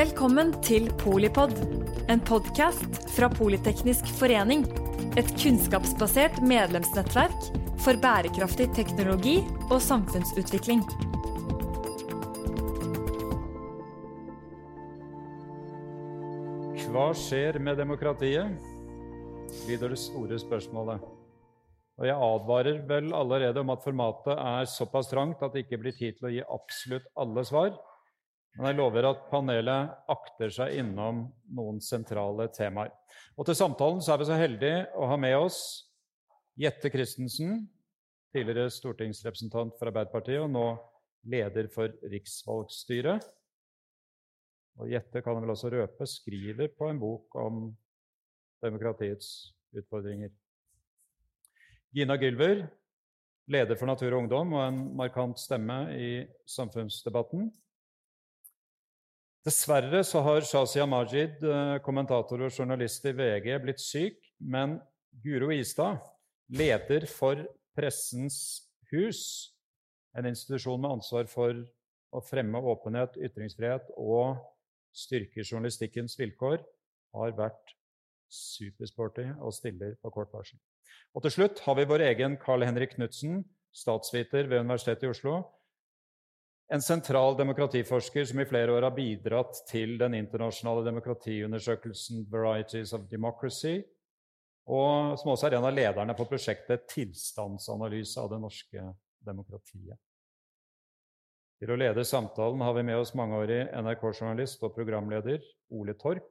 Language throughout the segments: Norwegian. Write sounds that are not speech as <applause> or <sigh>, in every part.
Velkommen til Polipod, en podkast fra Politeknisk forening. Et kunnskapsbasert medlemsnettverk for bærekraftig teknologi og samfunnsutvikling. Hva skjer med demokratiet? lyder det store spørsmålet. Og jeg advarer vel allerede om at formatet er såpass trangt at det ikke blir tid til å gi absolutt alle svar. Men jeg lover at panelet akter seg innom noen sentrale temaer. Og til samtalen så er vi så heldige å ha med oss Jette Christensen, tidligere stortingsrepresentant for Arbeiderpartiet og nå leder for riksvalgstyret. Og Jette kan vel også røpe skriver på en bok om demokratiets utfordringer. Gina Gylver, leder for Natur og Ungdom og en markant stemme i samfunnsdebatten. Dessverre så har Shazia Majid, eh, kommentator og journalist i VG, blitt syk, men Guro Istad, leder for Pressens hus, en institusjon med ansvar for å fremme åpenhet, ytringsfrihet og styrke journalistikkens vilkår, har vært supersporty og stiller på kort varsel. Og til slutt har vi vår egen Carl Henrik Knutsen, statsviter ved Universitetet i Oslo, en sentral demokratiforsker som i flere år har bidratt til den internasjonale demokratiundersøkelsen Varieties of Democracy, og som også er en av lederne på prosjektet Tilstandsanalyse av det norske demokratiet. Til å lede samtalen har vi med oss mangeårig NRK-journalist og programleder Ole Torp.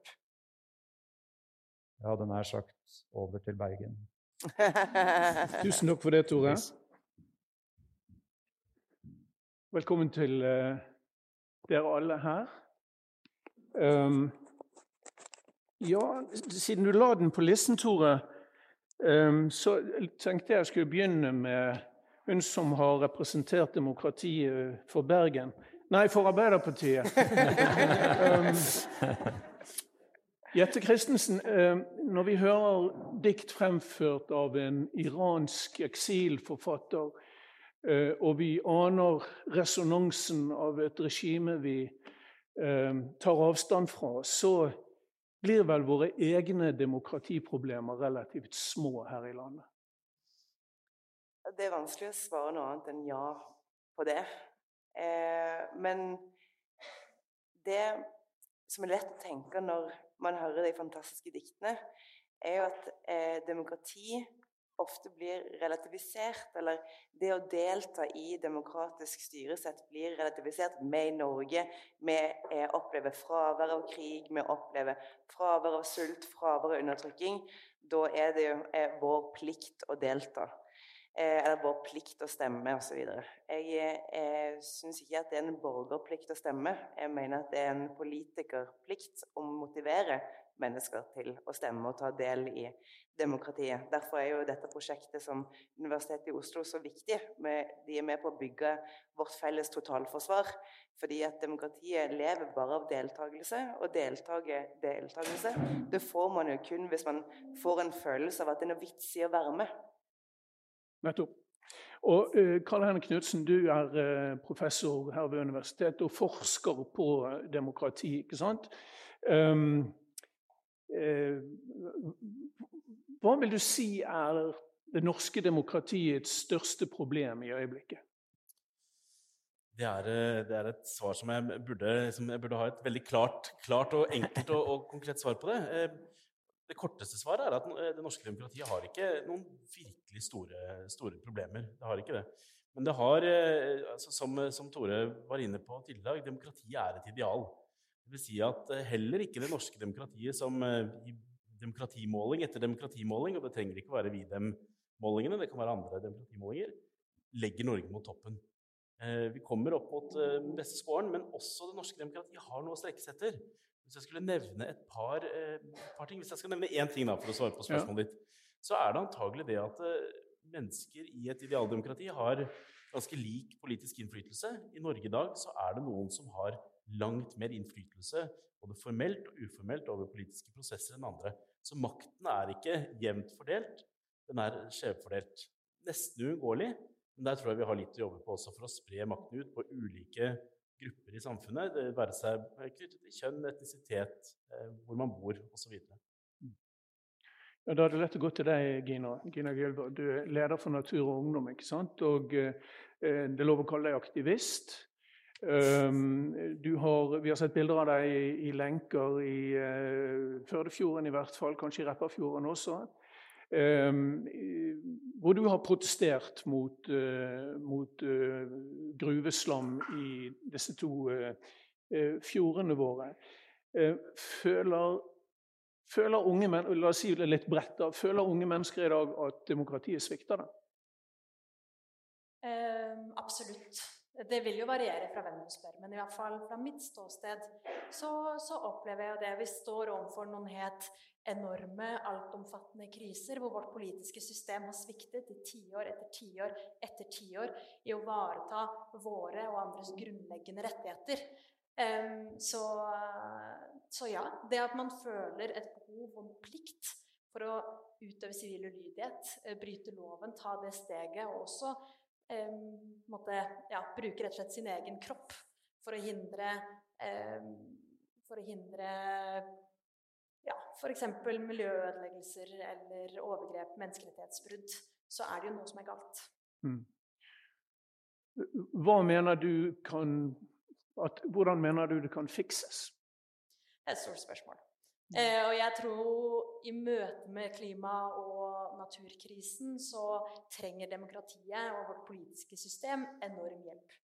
Jeg hadde nær sagt over til Bergen. <laughs> Tusen takk for det, Tore. Velkommen til uh, dere alle her. Um, ja, siden du la den på listen, Tore, um, så tenkte jeg jeg skulle begynne med hun som har representert demokratiet for Bergen. Nei, for Arbeiderpartiet. um, <laughs> Jette Christensen, når vi hører dikt fremført av en iransk eksilforfatter Eh, og vi aner resonansen av et regime vi eh, tar avstand fra, så blir vel våre egne demokratiproblemer relativt små her i landet. Det er vanskelig å svare noe annet enn ja på det. Eh, men det som er lett å tenke når man hører de fantastiske diktene, er jo at eh, demokrati ofte blir relativisert, eller det å delta i demokratisk styresett blir relativisert. Vi i Norge vi opplever fravær av krig, vi opplever fravær av sult, fravær av undertrykking. Da er det jo er vår plikt å delta. Eh, eller vår plikt å stemme osv. Jeg eh, syns ikke at det er en borgerplikt å stemme. Jeg mener at det er en politikerplikt å motivere mennesker til å stemme og ta del i demokratiet. Derfor er jo dette prosjektet som Universitetet i Oslo så viktig. De er med på å bygge vårt felles totalforsvar. Fordi at demokratiet lever bare av deltakelse, og deltakelse det får man jo kun hvis man får en følelse av at det er noe vits i å være med. Nettopp. Og uh, Karl Henrik Knutsen, du er uh, professor her ved universitetet og forsker på demokrati. ikke sant? Um, Eh, hva vil du si er det norske demokratiets største problem i øyeblikket? Det er, eh, det er et svar som jeg burde, som jeg burde ha et veldig klart, klart og enkelt og, og, konkret svar på det. Eh, det korteste svaret er at det norske demokratiet har ikke noen virkelig store, store problemer. Det har ikke det. Men det har, altså som, som Tore var inne på tidligere, demokratiet er et ideal. Det vil si at eh, heller ikke det norske demokratiet som eh, i demokratimåling etter demokratimåling, og det trenger ikke å være Videm-målingene, det kan være andre demokratimålinger, legger Norge mot toppen. Eh, vi kommer opp mot den beste skåren, men også det norske demokratiet har noe å strekke seg etter. Hvis jeg skulle nevne et par, par, ting, hvis jeg skal nevne én ting da, for å svare på spørsmålet ja. ditt, så er det antagelig det at mennesker i et idealdemokrati har ganske lik politisk innflytelse. I Norge i dag så er det noen som har langt mer innflytelse, både formelt og uformelt, over politiske prosesser enn andre. Så makten er ikke jevnt fordelt, den er skjevfordelt. Nesten uunngåelig, men der tror jeg vi har litt å jobbe på også for å spre makten ut på ulike grupper i samfunnet, det være seg knyttet til kjønn, etnisitet, hvor man bor osv. Ja, da er det lett å gå til deg, Gina. Gina Gilbert. Du er leder for Natur og Ungdom. ikke sant? Og eh, det er lov å kalle deg aktivist. Har, vi har sett bilder av deg i, i lenker i uh, Førdefjorden i hvert fall, kanskje i Repparfjorden også. Um, hvor du har protestert mot, uh, mot uh, gruveslam i disse to fjordene våre. føler Føler unge, la oss si det litt bredt, da, føler unge mennesker i dag at demokratiet svikter? dem? Absolutt. Det vil jo variere fra hvem du spør, men i hvert fall fra mitt ståsted så, så opplever jeg det. Vi står overfor noen helt enorme, altomfattende kriser, hvor vårt politiske system har sviktet i tiår etter tiår etter tiår i å ivareta våre og andres grunnleggende rettigheter. Så, så, ja, det at man føler et behov og en plikt for å utøve sivil ulydighet, eh, bryte loven, ta det steget, og også um, måtte, ja, bruke rett og slett sin egen kropp for å hindre eh, For å hindre ja, f.eks. miljøødeleggelser eller overgrep, menneskerettighetsbrudd, så er det jo noe som er galt. Mm. Hva mener du kan at, hvordan mener du det kan fikses? Det er et stort spørsmål. Eh, og jeg tror i møte med klima- og naturkrisen så trenger demokratiet og vårt politiske system enorm hjelp.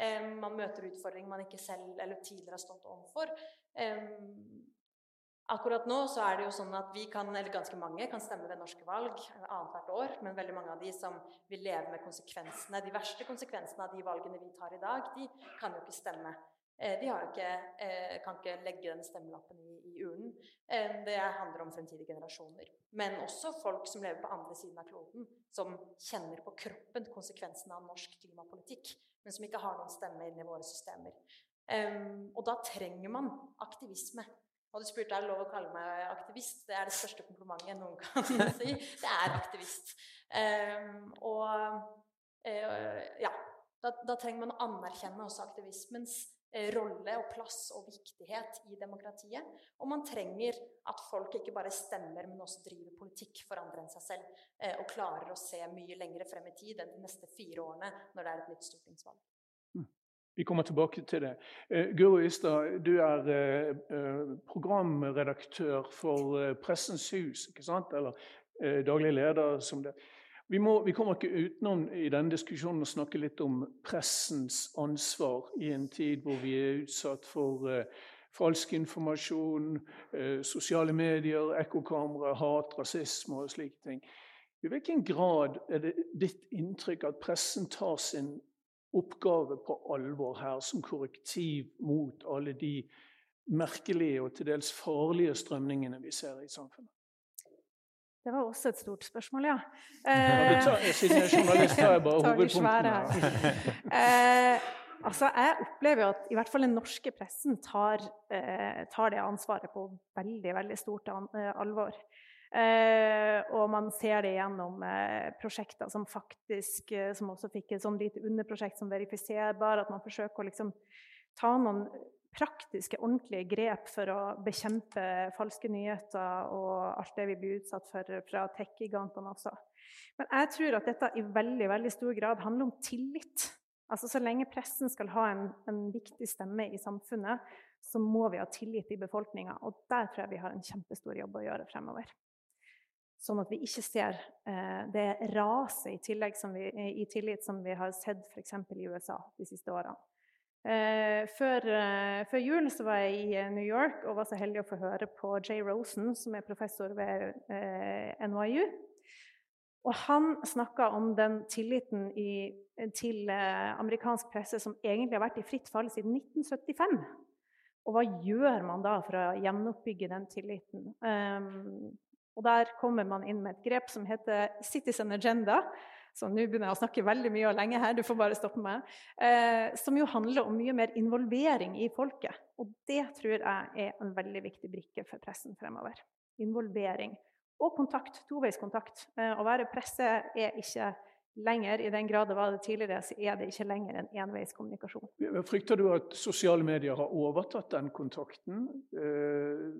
Eh, man møter utfordringer man ikke selv eller tidligere har stått overfor. Eh, Akkurat nå så er det jo sånn at vi kan, eller ganske mange kan stemme ved norske valg annethvert år, men veldig mange av de som vil leve med konsekvensene, de verste konsekvensene av de valgene vi tar i dag, de kan jo ikke stemme. Eh, de ikke, eh, kan ikke legge den stemmelappen i, i urnen. Eh, det handler om fremtidige generasjoner. Men også folk som lever på andre siden av kloden, som kjenner på kroppen konsekvensene av norsk klimapolitikk, men som ikke har noen stemme inni våre systemer. Og da trenger man aktivisme. Og du spurte er det lov å kalle meg aktivist. Det er det største komplimentet noen kan <laughs> si. Det er aktivist. Og ja, da, da, trenger man å anerkjenne også aktivismens rolle og plass og viktighet i demokratiet. Og man trenger at folk ikke bare stemmer, men også driver politikk for andre enn seg selv. Uh, og klarer å se mye lenger frem i tid enn de neste fire årene når det er et nytt stortingsvalg. Vi kommer tilbake til det. Uh, Guro Ystad, du er programredaktør for Pressens Hus, ikke sant? eller daglig leder som det. Vi, må, vi, kommer ikke utenom i denne diskusjonen å snakke litt om pressens ansvar i en tid hvor vi er utsatt for falsk informasjon, sosiale medier, ekkokamera, hat, rasisme og slike ting. I hvilken grad er det ditt inntrykk at pressen tar sin oppgave på alvor her som korrektiv mot alle de merkelige og til dels farlige strømningene vi ser i samfunnet? Det var også et stort spørsmål, ja. Eh, siden jeg er journalist, tar jeg bare <laughs> hovedpunktene. eh, altså, jeg opplever jo at i hvert fall den norske pressen tar, eh, tar det ansvaret på veldig, veldig stort eh, alvor. Eh, og man ser det gjennom eh, prosjekter som faktisk eh, Som også fikk et sånn lite underprosjekt som verifiserbar. At man forsøker å liksom ta noen praktiske, ordentlige grep for å bekjempe falske nyheter og alt det vi blir utsatt for fra tech-gigantene også. Men jeg tror at dette i veldig, veldig stor grad handler om tillit. Altså Så lenge pressen skal ha en, en viktig stemme i samfunnet, så må vi ha tillit i befolkninga. Og der tror jeg vi har en kjempestor jobb å gjøre fremover. Sånn at vi ikke ser eh, det raset i, i tillit som vi har sett f.eks. i USA de siste årene. Eh, før, eh, før, jul så var jeg i New York og var så heldig å få høre på Jay Rosen, som er professor ved eh, NYU. Og han snakka om den tilliten i, til eh, amerikansk presse som egentlig har vært i fritt fall siden 1975. Og hva gjør man da for å gjenoppbygge den tilliten? Um, og Der kommer man inn med et grep som heter Citizen Agenda. Så nå begynner jeg å snakke veldig mye og lenge her, du får bare stoppe meg. Eh, som jo handler om mye mer involvering i folket. Og det tror jeg er en veldig viktig brikke for pressen fremover. Involvering. Og kontakt. Toveiskontakt. Eh, å være presse er ikke lenger. I den grad det var det tidligere, så er det ikke lenger en enveiskommunikasjon. Frykter du at sosiale medier har overtatt den kontakten eh,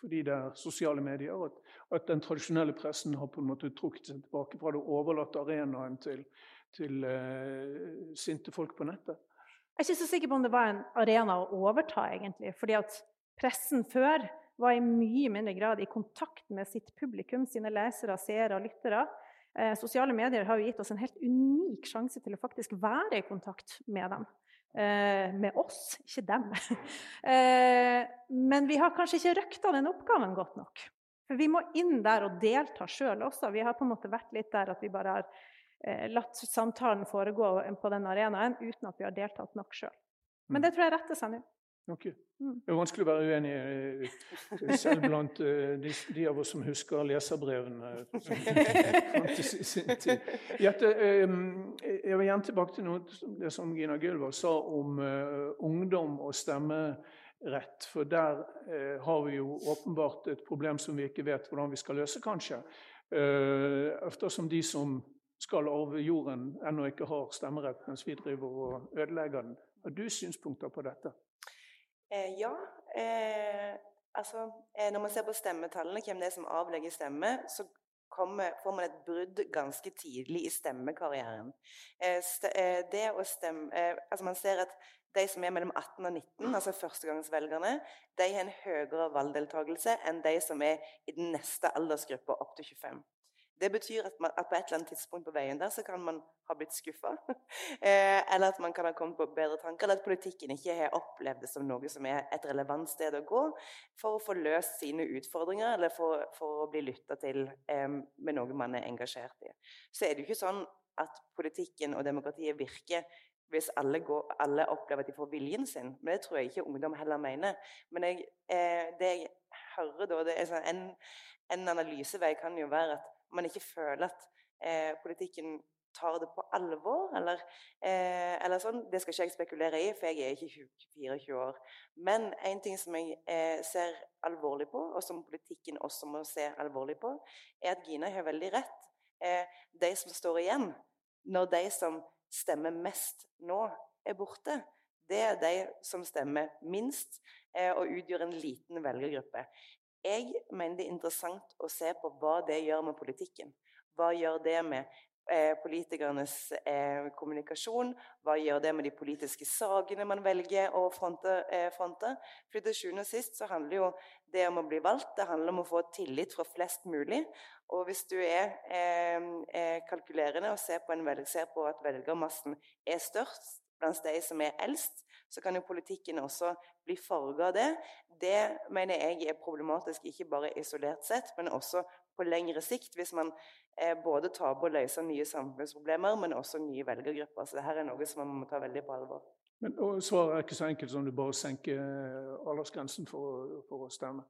fordi det er sosiale medier? At, at, den tradisjonelle pressen har på en måte trukket seg tilbake fra det og overlatt arenaen til, til eh, sinte folk på nettet? Jeg er ikke så sikker på om det var en arena å overta, egentlig. fordi at pressen før var i mye mindre grad i kontakt med sitt publikum, sine lesere, seere og lyttere. Eh, sosiale medier har jo gitt oss en helt unik sjanse til å faktisk være i kontakt med dem. Eh, med oss, ikke dem. <laughs> eh, men vi har kanskje ikke røkta den oppgaven godt nok. For vi må inn der og delta sjøl også. Vi har på en måte vært litt der at vi bare har eh, latt samtalen foregå på den arenaen uten at vi har deltatt nok sjøl. Men mm. det tror jeg retter seg nå. Okay. Mm. Det er vanskelig å være uenig eh, selv blant eh, de, de, av oss som husker leserbrevene. Jette, jeg vil gjerne tilbake til noe, det som Gina Gylver sa om ungdom og stemmerett. For der har vi jo åpenbart et problem som vi ikke vet hvordan vi skal løse, kanskje. Eftersom de som skal arve jorden, ennå ikke har stemmerett, mens vi driver og ødelegger den. Har du synspunkter på dette? Eh, ja. Eh, altså, eh, når man ser på stemmetallene, hvem det er som avlegger stemme, så kommer, får man et brudd ganske tidlig i stemmekarrieren. Eh, st eh, det å stemme Altså, man ser at de som er mellom 18 og 19, altså førstegangsvelgerne, de har en høyere valgdeltakelse enn de som er i den neste aldersgruppa opp til 25. Det betyr at, man, at, på et eller annet tidspunkt på veien der så kan man ha blitt skuffa. <laughs> eh, eller at man kan ha kommet på bedre tanker, eller at politikken ikke har opplevd det som noe som er et relevant sted å gå for å få løst sine utfordringer, eller for, for å bli lytta til um, med noe man er engasjert i. Så er det jo ikke sånn at politikken og demokratiet virker hvis alle, går, alle, opplever at de får viljen sin. Men det tror jeg ikke ungdom heller mener. Men jeg, eh, det jeg hører da, det er sånn, en, en analysevei kan jo være at man ikke føler at eh, politikken tar det på alvor, eller, eh, eller, sånn. Det skal ikke jeg spekulere i, for jeg er ikke 24 år. Men en ting som jeg eh, ser alvorlig på, og som politikken også må se alvorlig på, er at Gina har veldig rett. Eh, de som står igjen, når de som stemmer mest nå, er borte, det er de som stemmer minst eh, og utgjør en liten velgergruppe. Jeg mener det er interessant å se på hva det gjør med politikken. Hva gjør det med eh, politikernes eh, kommunikasjon? Hva gjør det med de politiske sakene man velger å fronte? Eh, fronte? For til sjuende og sist så handler jo det om å bli valgt, det handler om å få tillit fra flest mulig. Og hvis du er eh, kalkulerende og ser på, velg, ser på at velgermassen er størst blant de som er eldst, så kan jo politikken også bli farga av det. Det mener jeg er problematisk, ikke bare isolert sett, men også på lengre sikt, hvis man eh, både tar på å løse nye samfunnsproblemer, men også nye velgergrupper. Så dette er noe som man må ta veldig på alvor. Men Svaret er ikke så enkelt som du bare senker eh, aldersgrensen for, for å stemme?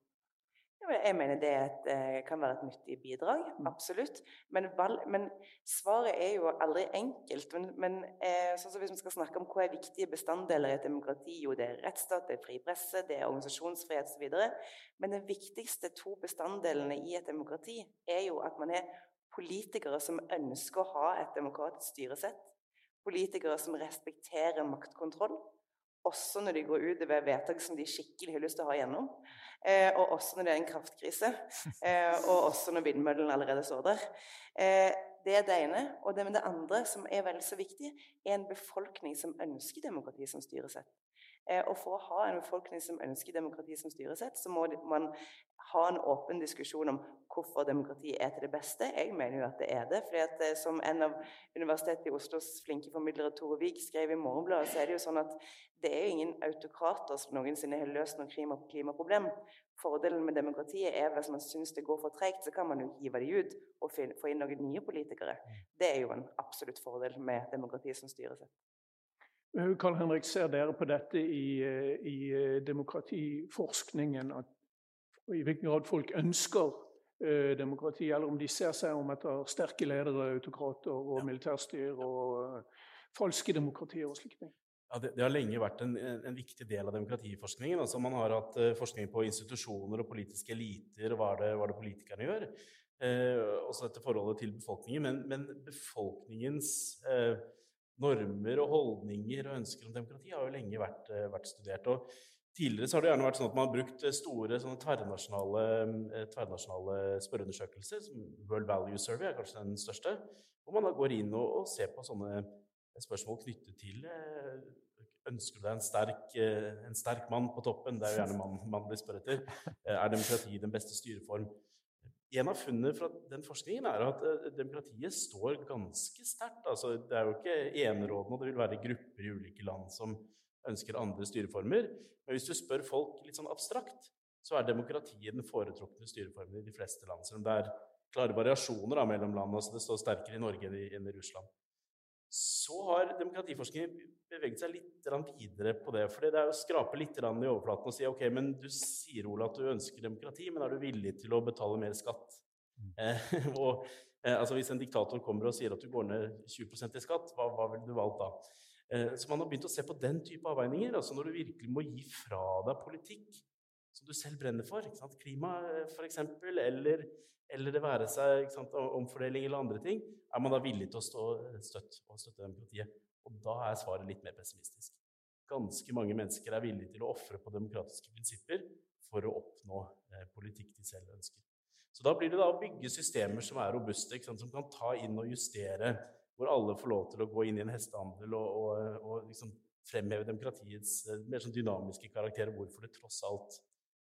Jeg mener det et, eh, kan være et nyttig bidrag. Mm. Absolutt. Men, men svaret er jo aldri enkelt. Men, men eh, sånn hvis vi skal snakke om hva er viktige bestanddeler i et demokrati, jo det er rettsstat, det er fri presse, det er organisasjonsfrihet osv. Men den viktigste to bestanddelene i et demokrati er jo at man er politikere som ønsker å ha et demokratisk styresett. Politikere som respekterer maktkontroll også når de går ut ved vedtak som de skikkelig har lyst til å ha igjennom. Eh, og også når det er en kraftkrise. Eh, og også når vindmøllene allerede står der. Eh, det er det ene. Og det, det andre, som er vel så viktig, er en befolkning som ønsker demokrati som styresett. Eh, og for å ha en befolkning som ønsker demokrati som styresett, så må man ha en åpen diskusjon om hvorfor demokrati er til det beste. Jeg mener jo at det er det. at eh, Som en av Universitetet i Oslos flinke formidlere Tore Vik skrev i Morgenbladet, så er det jo sånn at det er jo ingen autokrater som noensinne har løst noe klima klimaproblem. Fordelen med demokratiet er hvis man syns det går for tregt, så kan man jo hive det ut og få inn noen nye politikere. Det er jo en absolutt fordel med demokrati som styrer seg. Karl Henrik, ser dere på dette i, eh, i eh, demokratiforskningen? At, I hvilken grad folk ønsker uh, demokrati, eller om de ser seg om etter sterke ledere, autokrater og militærstyr og uh, falske demokratier og slike ting? Ja, det, det, har lenge vært en, en, viktig del av demokratiforskningen. Altså, man har hatt uh, forskning på institusjoner og politiske eliter, og hva det, hva det politikerne gjør. Eh, også dette forholdet til befolkningen. Men, men befolkningens eh, normer og holdninger og ønsker om demokrati har jo lenge vært, eh, vært studert. og Tidligere har det gjerne vært sånn at man har brukt store tverrnasjonale, tverrnasjonale spørreundersøkelser. som World Value Survey er kanskje den største. Hvor man da går inn og, og ser på sånne spørsmål knyttet til Ønsker du deg en sterk, en sterk mann på toppen? Det er jo gjerne mann man blir spør etter. Er demokrati den beste styreform? En av funnene fra den forskningen er at eh, demokratiet står ganske sterkt. Altså, det er jo ikke enerådende, og det vil være grupper i ulike land som ønsker andre styreformer. Men hvis du spør folk litt sånn abstrakt, så er demokratiet den foretrukne styreformen i de fleste land. Selv om det er klare variasjoner da, mellom land. altså Det står sterkere i Norge enn i Russland. Så har demokratiforskningen beveget seg litt videre på det. For det er å skrape litt i overflaten og si ok, men du sier Ola, at du ønsker demokrati, men er du villig til å betale mer skatt? Mm. Eh, <laughs> og, eh, altså Hvis en diktator kommer og sier at du går ned 20% i skatt, hva, hva ville du valgt da? Eh, så man har begynt å se på den type avveininger. altså Når du virkelig må gi fra deg politikk som du selv brenner for, klima f.eks., eller eller det være seg sant, omfordeling eller andre ting, er man da villig til å stå støtt og støtte demokratiet? Og da er svaret litt mer pessimistisk. Ganske mange mennesker er villige til å ofre på demokratiske prinsipper for å oppnå eh, politikk de selv ønsker. Så da blir det da å bygge systemer som er robuste, sant, som kan ta inn og justere, hvor alle får lov til å gå inn i en hestehandel og, og, og liksom fremheve demokratiets eh, mer sånn dynamiske karakter, og hvorfor det tross alt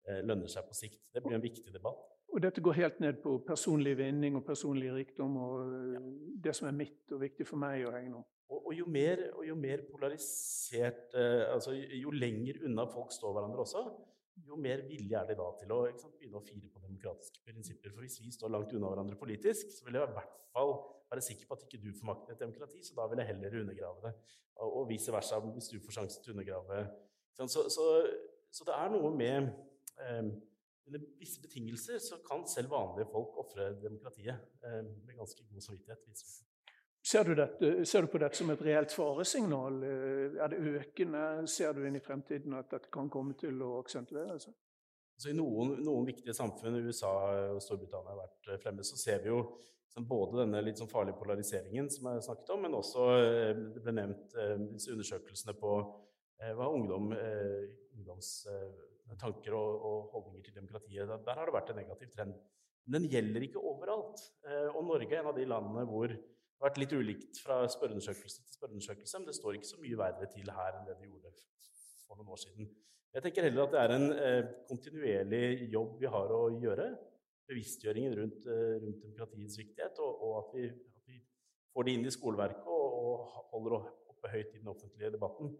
eh, lønner seg på sikt. Det blir en viktig debatt. Og dette går helt ned på personlig vinning og personlig rikdom og ja. det som er mitt og viktig for meg å regne om. Og, og, jo mer, og, jo mer, polarisert eh, altså Jo lenger unna folk står hverandre også, jo mer villige er de da til å sant, begynne å fire på demokratiske prinsipper. For hvis vi står langt unna hverandre politisk, så vil jeg i hvert fall være sikker på at ikke du får makten i et demokrati, så da vil jeg heller undergrave det. Og vice versa, hvis du får sjansen til å undergrave så, så, så, det er noe med eh, under visse betingelser så kan selv vanlige folk ofre demokratiet eh, med ganske god samvittighet. Ser du, dette, ser du, på dette som et reelt faresignal? Eh, er det økende? Ser du inn i fremtiden at dette kan komme til å aksentuere seg? Altså, I noen, noen, viktige samfunn, USA og Storbritannia har vært eh, fremme, så ser vi jo liksom, både denne litt sånn farlige polariseringen som jeg snakket om, men også det ble nevnt disse undersøkelsene på hva ungdom, ungdoms tanker og, og, holdninger til demokratiet. Der, har det vært en negativ trend. Men den gjelder ikke overalt. Eh, og Norge er en av de landene hvor vært litt ulikt fra spørreundersøkelse til spørreundersøkelse, men det står ikke så mye verre til her enn det det gjorde for noen år siden. Jeg tenker heller at det er en eh, kontinuerlig jobb vi har å gjøre. Bevisstgjøringen rundt, eh, rundt demokratiets viktighet, og, og at, vi, at, vi, får det inn i skoleverket og, og holder oppe høyt i den offentlige debatten.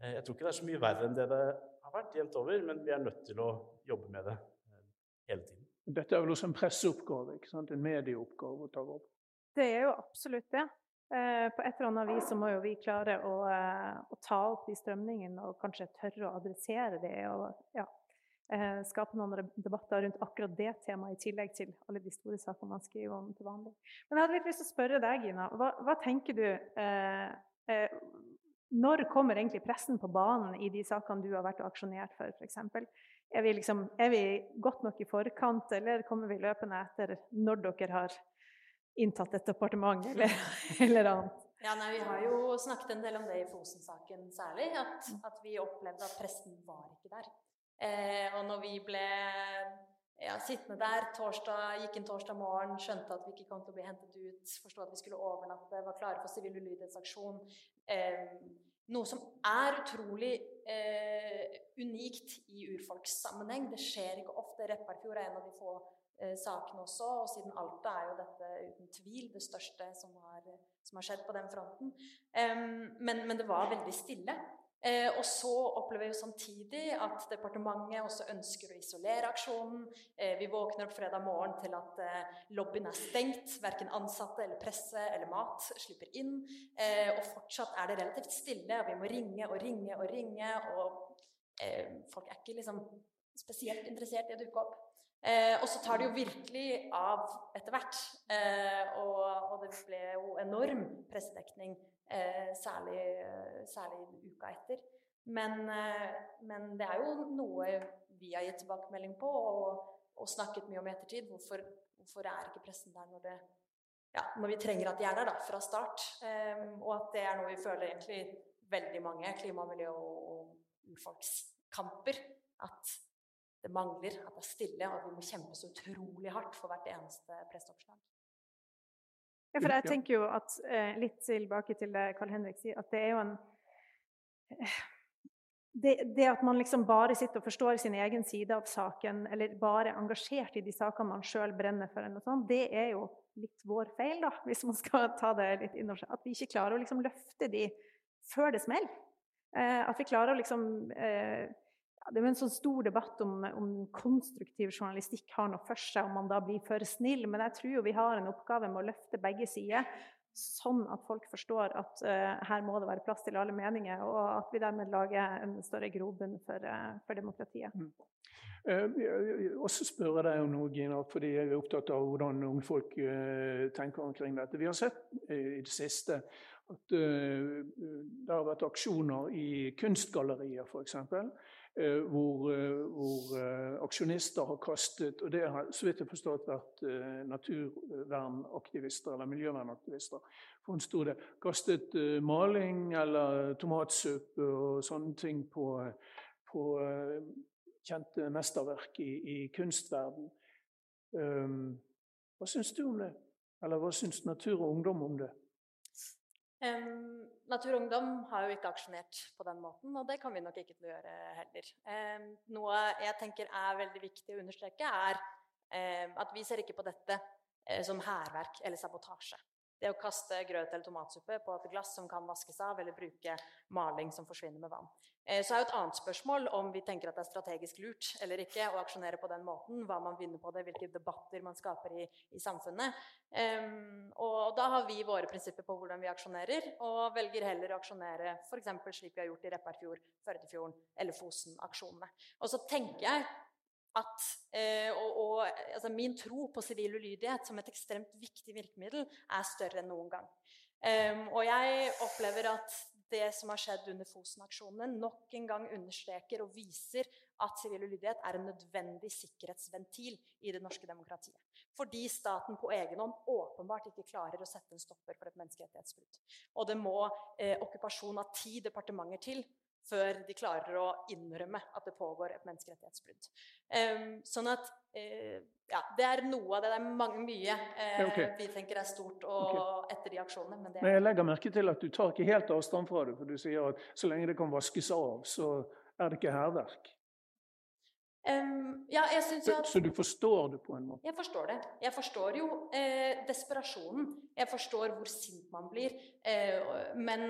Eh, jeg tror ikke det er så mye verre enn det det har vært jevnt over, men vi er nødt til å jobbe med det eh, hele tiden. Dette er vel også en presseoppgave, ikke sant? en medieoppgave å ta opp? Det er jo absolutt det. Eh, på et eller annet vis så må jo vi klare å, eh, å ta opp de strømningene og kanskje tørre å adressere det. og ja, skape noen debatter rundt akkurat det temaet, i tillegg til alle de store sakene man skriver om til vanlig. Men jeg hadde litt lyst til å spørre deg, Gina. Hva, hva tenker du eh, eh, når kommer egentlig pressen på banen i de sakene du har vært og aksjonert for, f.eks.? Er, liksom, er vi godt nok i forkant, eller kommer vi løpende etter når dere har inntatt et departement eller, eller annet? Ja, nei, Vi har jo snakket en del om det i Fosen-saken særlig. At, at, vi opplevde at pressen var ikke der. Eh, og når vi ble ja, sittende der torsdag, gikk inn torsdag morgen, skjønte at vi ikke kom til å bli hentet ut, forsto at vi skulle overnatte, var klare for sivil ulydighetsaksjon, Eh, noe som er utrolig eh, unikt i urfolkssammenheng. Det skjer ikke ofte. Repparfjord er en av de få sakene også, og siden Alta er jo dette uten tvil det største som har, som har skjedd på den fronten. men, men det var veldig stille. Eh, og så opplever vi samtidig at departementet også ønsker å isolere aksjonen. Eh, vi våkner opp fredag morgen til at eh, lobbyen er stengt. Verken ansatte eller presse eller mat slipper inn. Eh, og fortsatt er det relativt stille, og vi må ringe og ringe og ringe. Og eh, folk er ikke liksom spesielt interessert i å dukke opp. Eh, og så tar det jo virkelig av etter hvert. Og, og, det ble jo enorm pressedekning Eh, særlig, særlig uka etter. Men, eh, men, det er jo noe vi har gitt tilbakemelding på og, og snakket mye om i ettertid. Hvorfor, Hvorfor er ikke pressen der når, det, ja, når vi trenger at de er der da, fra start? Um, og at det er noe vi føler egentlig veldig mange klima-, miljø- og urfolkskamper. At det mangler, at det er stille, og at vi må kjempe så utrolig hardt for hvert eneste presseoppslag. Ja, for jeg tenker jo at eh, Litt tilbake til det Karl Henrik sier, at det er jo en eh, det, det, at man liksom bare sitter og forstår sin egen side av saken, eller bare er engasjert i de sakene man sjøl brenner for, eller noe sånt, det er jo litt vår feil, da, hvis man skal ta det litt innover seg. At vi ikke klarer å liksom løfte de før det smeller. Eh, at vi klarer å liksom eh, det er en sånn stor debatt om, om, konstruktiv journalistikk har noe for seg, om man da blir for snill. Men jeg tror jo vi har en oppgave med å løfte begge sider, sånn at folk forstår at uh, her må det være plass til alle meninger, og at vi dermed lager en større grobunn for, uh, for demokratiet. Mm. Uh, og så spør jeg deg om noe, Gina, fordi jeg er opptatt av hvordan unge folk tenker omkring dette. Vi har sett i det siste at det har vært aksjoner i kunstgallerier, f.eks. Eh, hvor, eh, hvor, eh, aksjonister har kastet Og det har så vidt jeg forstått vært naturvernaktivister eller miljøvernaktivister. For sto det kastet maling eller tomatsuppe og sånne ting på, på kjente mesterverk i, i kunstverden. Um, hva syns du om det? Eller hva syns Natur og Ungdom om det? Um, Natur og Ungdom har jo ikke aksjonert på den måten, og det kan vi nok ikke gjøre heller. Um, noe jeg tenker er veldig viktig å understreke, er um, at vi ser ikke på dette uh, som hærverk eller sabotasje. Det å kaste grøt eller tomatsuppe på et glass som kan vaskes av, eller bruke maling som forsvinner med vann. Eh, så er jo et annet spørsmål om vi tenker at det er strategisk lurt eller ikke å aksjonere på den måten, hva man vinner på det, hvilke debatter man skaper i, i samfunnet. Um, og da har vi våre prinsipper på hvordan vi aksjonerer, og velger heller å aksjonere f.eks. slik vi har gjort i Repparfjord, Førdefjorden eller Fosen-aksjonene. Og så tenker jeg at eh, og, og, altså Min tro på sivil ulydighet som et ekstremt viktig virkemiddel er større enn noen gang. Um, og jeg opplever at det som har skjedd under Fosen-aksjonene, nok en gang understreker og viser at sivil ulydighet er en nødvendig sikkerhetsventil i det norske demokratiet. Fordi staten på egen hånd åpenbart ikke klarer å sette en stopper for et menneskerettighetsbrudd. Og det må eh, okkupasjon av ti departementer til før de klarer å innrømme at det pågår et menneskerettighetsbrudd. Um, sånn at uh, ja, Det er noe av det. Det er mange, mye uh, okay. vi tenker er stort og, okay. etter de aksjonene. Men, men, jeg legger merke til at du tar ikke helt avstand fra det. For du sier at så lenge det kan vaskes av, så er det ikke hærverk. Um, ja, jeg synes at, så, du forstår det på en måte? Jeg forstår det. Jeg forstår jo eh, desperasjonen. Jeg forstår hvor sint man blir. Eh, men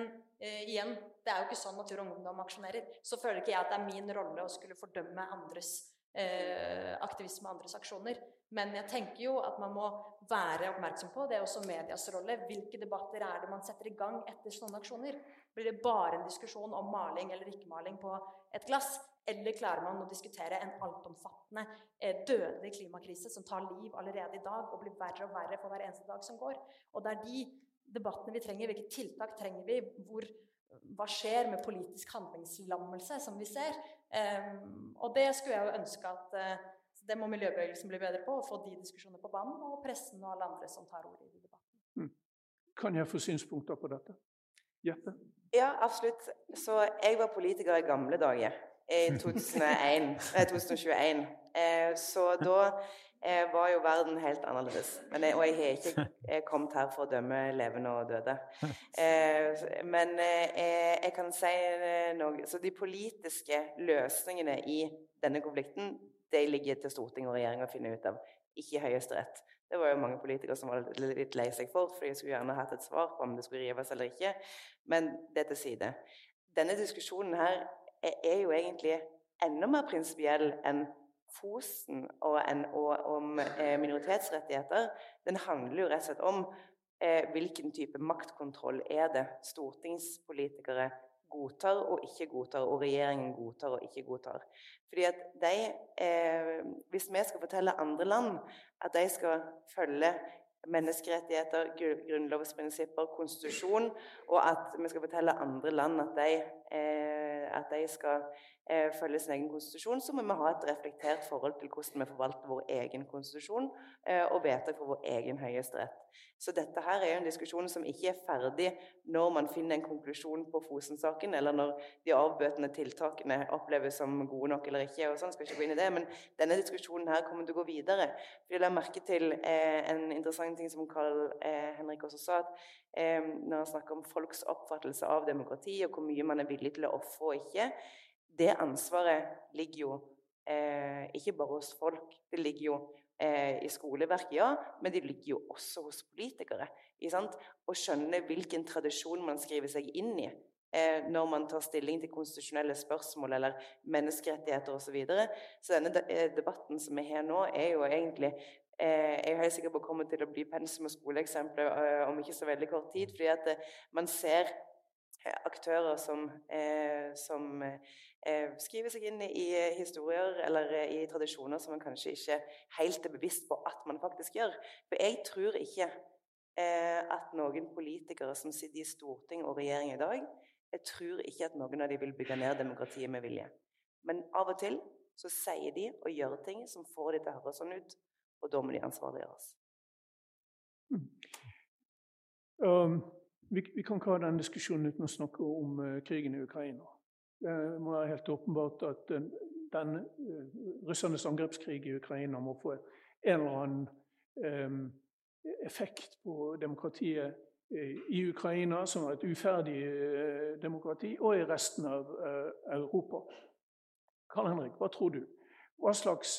eh, igjen, det er jo ikke sånn Natur og Ungdom aksjonerer. Så føler ikke jeg at det er min rolle å skulle fordømme andres eh, aktivisme og andres aksjoner. Men jeg tenker jo at man må være oppmerksom på, det er også medias rolle. Hvilke debatter er det man setter i gang etter sånne aksjoner? Blir det bare en diskusjon om maling eller ikke-maling på et glass? Eller klarer man å diskutere en altomfattende, eh, dødelig klimakrise som tar liv allerede i dag og blir verre og verre for hver eneste dag som går? Og det er de debattene vi trenger. Hvilke tiltak trenger vi? Hvor hva skjer med politisk handlingslammelse, som vi ser? Um, og det skulle jeg jo ønske at uh, det må miljøbevegelsen bli bedre på, å få de diskusjonene på banen, og pressen og alle andre som tar ordet i debatten. Mm. Kan jeg få synspunkter på dette? Jeppe? Ja, absolutt. Så jeg var politiker i gamle dager. I <laughs> 2001, 2021. Eh, så da eh, var jo verden helt annerledes. Men jeg, og jeg har ikke <laughs> jeg kommet her for å dømme levende og døde. <laughs> Eh, men eh, jeg kan si eh, noe Så de politiske løsningene i denne konflikten de ligger til storting og regjering å finne ut av, ikke Høyesterett. Det var jo mange politikere som var litt lei seg for, for de skulle gjerne hatt et svar på om det skulle rives eller ikke. Men det til side. Denne diskusjonen her er, er jo egentlig enda mer prinsipiell enn Fosen og, en, og om eh, minoritetsrettigheter, den handler jo rett og slett om eh, hvilken type maktkontroll er det stortingspolitikere godtar og ikke godtar, og regjeringen godtar og ikke godtar. Fordi at de, eh, Hvis vi skal fortelle andre land at de skal følge menneskerettigheter, grunnlovsprinsipper, konstitusjon, og at vi skal fortelle andre land at de at de skal eh, følge sin egen konstitusjon, så må vi ha et reflektert forhold til hvordan vi forvalter vår egen konstitusjon eh, og vedtak for vår egen høyesterett. Så dette her er en diskusjon som ikke er ferdig når man finner en konklusjon på Fosen-saken, eller når de avbøtende tiltakene oppleves som gode nok eller ikke. og sånn, skal ikke gå inn i det, Men denne diskusjonen her kommer til å gå videre. For Jeg la merke til eh, en interessant ting som Karl eh, Henrik også sa. at eh, Når han snakker om folks oppfattelse av demokrati, og hvor mye man er villig til å ofre og ikke Det ansvaret ligger jo eh, ikke bare hos folk. Det ligger jo eh, i skoleverket, ja, men det ligger jo også hos politikere. Å skjønne hvilken tradisjon man skriver seg inn i eh, når man tar stilling til konstitusjonelle spørsmål eller menneskerettigheter osv. Så, videre. så denne eh, debatten som vi har nå, er jo egentlig eh, jeg er helt sikker på kommer til å bli pensum- og skoleeksempler om ikke så veldig kort tid. fordi at man ser aktører som, som Eh, skriver seg inn i historier eller i tradisjoner som man kanskje ikke helt er bevisst på at man faktisk gjør. For jeg tror ikke eh, at noen politikere som sitter i storting og regjering i dag, jeg tror ikke at noen av dem vil bygge ned demokratiet med vilje. Men av og til så sier de og gjør ting som får de til å høres sånn ut, og da må de ansvarliggjøres. Mm. Um, vi, vi, kan ikke ha den diskusjonen uten å snakke om uh, krigen i Ukraina. Det må være helt åpenbart at den, den uh, russernes angrepskrig i Ukraina må få en eller annen um, effekt på demokratiet i Ukraina, som er et uferdig demokrati, og i resten av Europa. Karl Henrik, hva tror du? Hva slags,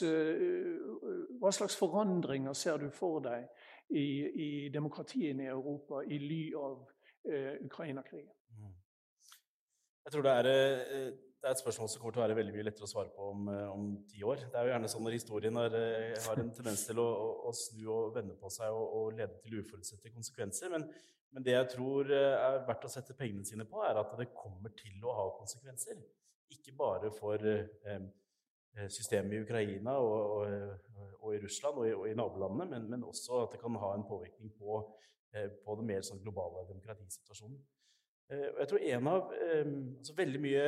hva slags forandringer ser du for deg i, i demokratiene i Europa i ly av Ukraina-krigen? Mm. Jeg tror det er, eh, det er, et spørsmål som kommer til å være veldig mye lettere å svare på om, eh, ti år. Det er jo gjerne sånn når historien har, eh, har en tendens til å, å, å, snu og vende på seg og, og lede til uforutsette konsekvenser. Men, men, det jeg tror er verdt å sette pengene sine på, er at det kommer til å ha konsekvenser. Ikke bare for eh, systemet i Ukraina og, og, og, i Russland og i, og i nabolandene, men, men, også at det kan ha en påvirkning på, eh, på den mer sånn globale demokratisituasjonen. Eh, og jeg tror en av altså Veldig mye